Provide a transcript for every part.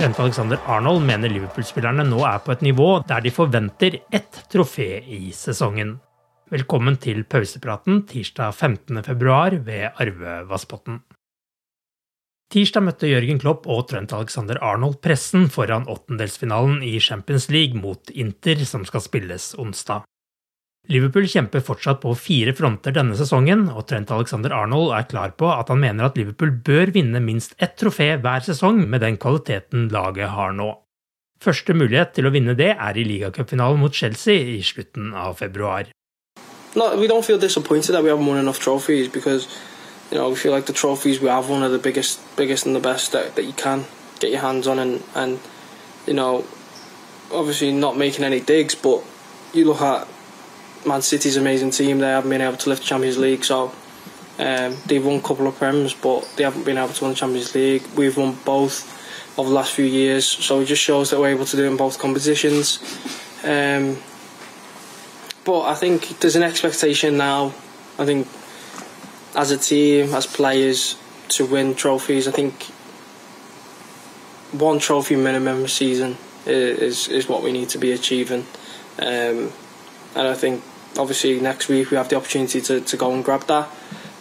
Trent Alexander Arnold mener Liverpool-spillerne nå er på et nivå der de forventer ett trofé i sesongen. Velkommen til pausepraten tirsdag 15.2 ved Arve Vassbotn. Tirsdag møtte Jørgen Klopp og Trent Alexander Arnold pressen foran åttendelsfinalen i Champions League mot Inter, som skal spilles onsdag. Liverpool kjemper fortsatt på fire fronter denne sesongen, og Trent Alexander Arnold er klar på at han mener at Liverpool bør vinne minst ett trofé hver sesong med den kvaliteten laget har nå. Første mulighet til å vinne det er i ligacupfinalen mot Chelsea i slutten av februar. No, we don't feel disappointed that we haven't won enough trophies because you know we feel like the trophies we have won are the biggest, biggest and the best that, that you can get your hands on, and and you know obviously not making any digs, but you look at Man City's amazing team. They haven't been able to lift the Champions League, so um, they've won a couple of prems, but they haven't been able to win the Champions League. We've won both over the last few years, so it just shows that we're able to do in both competitions. Um, but I think there's an expectation now. I think as a team, as players, to win trophies. I think one trophy minimum a season is is what we need to be achieving. Um, and I think obviously next week we have the opportunity to, to go and grab that.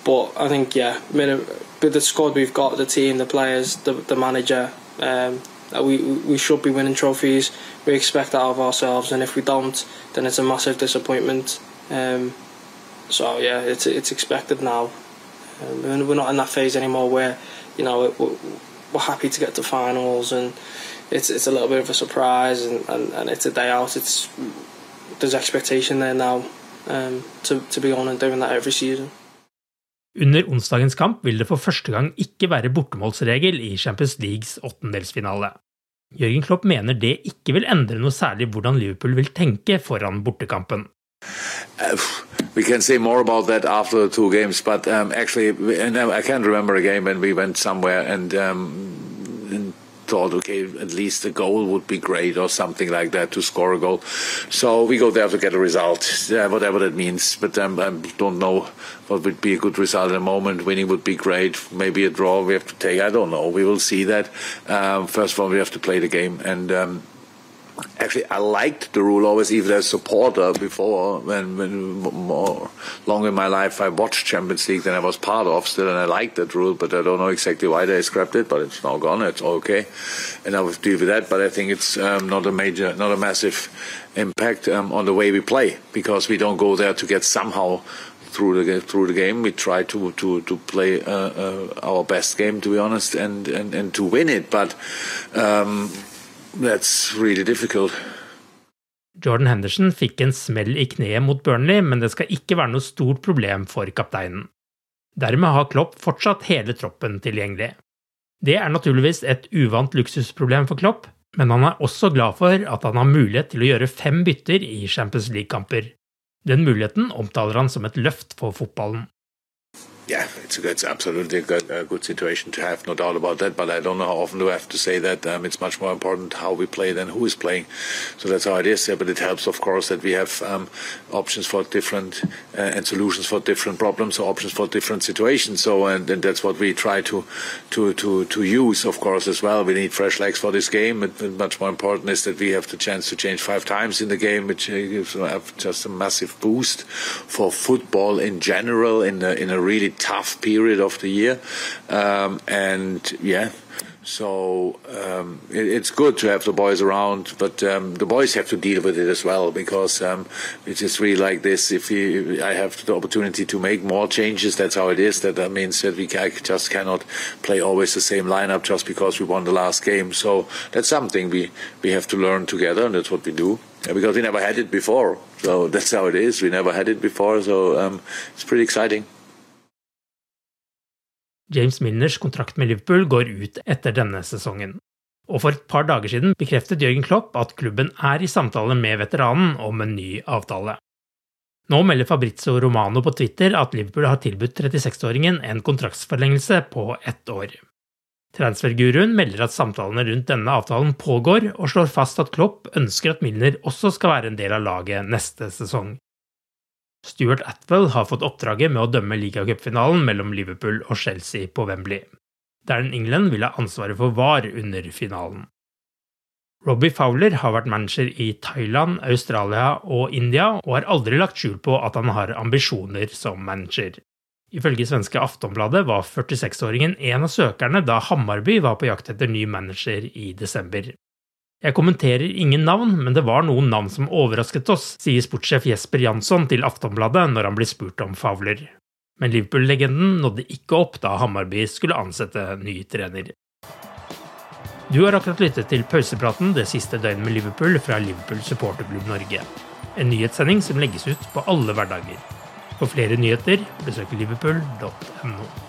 But I think yeah, with the squad we've got, the team, the players, the the manager, um, we we should be winning trophies. We expect that of ourselves, and if we don't, then it's a massive disappointment. Um, so yeah, it's it's expected now. Um, we're we're not in that phase anymore where you know we're, we're happy to get to finals and it's it's a little bit of a surprise and, and, and it's a day out. It's there's expectation there now um, to, to be on and doing that every season. Under onsdagens kamp vil det for første gang ikke være bortemålsregel i Champions Leagues åttendelsfinale. Jørgen Klopp mener det ikke vil endre noe særlig hvordan Liverpool vil tenke foran bortekampen. Uh, we can say more about that after the two games, but um, actually, and I can't remember a game when we went somewhere and, um, and thought, okay, at least a goal would be great or something like that to score a goal. So we go there to get a result, yeah, whatever that means. But um, I don't know what would be a good result at the moment. Winning would be great. Maybe a draw we have to take. I don't know. We will see that. Um, first of all, we have to play the game and. Um, actually I liked the rule always even as a supporter before when, when more long in my life I watched Champions League than I was part of still and I liked that rule but I don't know exactly why they scrapped it but it's now gone it's okay and I will deal with that but I think it's um, not a major not a massive impact um, on the way we play because we don't go there to get somehow through the through the game. We try to to to play uh, uh, our best game, to be honest, and and, and to win it. But um, really. Jordan Henderson fikk en smell i kneet mot Burnley, men det skal ikke være noe stort problem for kapteinen. Dermed har Klopp fortsatt hele troppen tilgjengelig. Det er naturligvis et uvant luksusproblem for Klopp, men han er også glad for at han har mulighet til å gjøre fem bytter i Champions League-kamper. Den muligheten omtaler han som et løft for fotballen. Yeah, it's, a, it's absolutely a good, a good, situation to have, no doubt about that. But I don't know how often do I have to say that. Um, it's much more important how we play than who is playing. So that's how it is. Yeah, but it helps, of course, that we have um, options for different uh, and solutions for different problems or options for different situations. So and, and, that's what we try to to to to use, of course, as well. We need fresh legs for this game. But much more important is that we have the chance to change five times in the game, which gives just a massive boost for football in general in a, in a really tough period of the year. Um, and yeah, so um, it, it's good to have the boys around, but um, the boys have to deal with it as well because um, it's just really like this. If we, I have the opportunity to make more changes, that's how it is. That, that means that we I just cannot play always the same lineup just because we won the last game. So that's something we we have to learn together, and that's what we do. Because we never had it before, so that's how it is. We never had it before, so um, it's pretty exciting. James Milners kontrakt med Liverpool går ut etter denne sesongen. Og for et par dager siden bekreftet Jørgen Klopp at klubben er i samtale med veteranen om en ny avtale. Nå melder Fabrizio Romano på Twitter at Liverpool har tilbudt 36-åringen en kontraktsforlengelse på ett år. Transferguruen melder at samtalene rundt denne avtalen pågår, og slår fast at Klopp ønsker at Milner også skal være en del av laget neste sesong. Stuart Atwell har fått oppdraget med å dømme ligacupfinalen mellom Liverpool og Chelsea på Wembley. Darren England vil ha ansvaret for VAR under finalen. Robbie Fowler har vært manager i Thailand, Australia og India, og har aldri lagt skjul på at han har ambisjoner som manager. Ifølge svenske Aftonbladet var 46-åringen en av søkerne da Hammarby var på jakt etter ny manager i desember. Jeg kommenterer ingen navn, men det var noen navn som overrasket oss, sier sportssjef Jesper Jansson til Aftonbladet når han blir spurt om Favler. Men Liverpool-legenden nådde ikke opp da Hammarby skulle ansette ny trener. Du har akkurat lyttet til pausepraten det siste døgnet med Liverpool fra Liverpool supporterklubb Norge. En nyhetssending som legges ut på alle hverdager. For flere nyheter, besøk liverpool.no.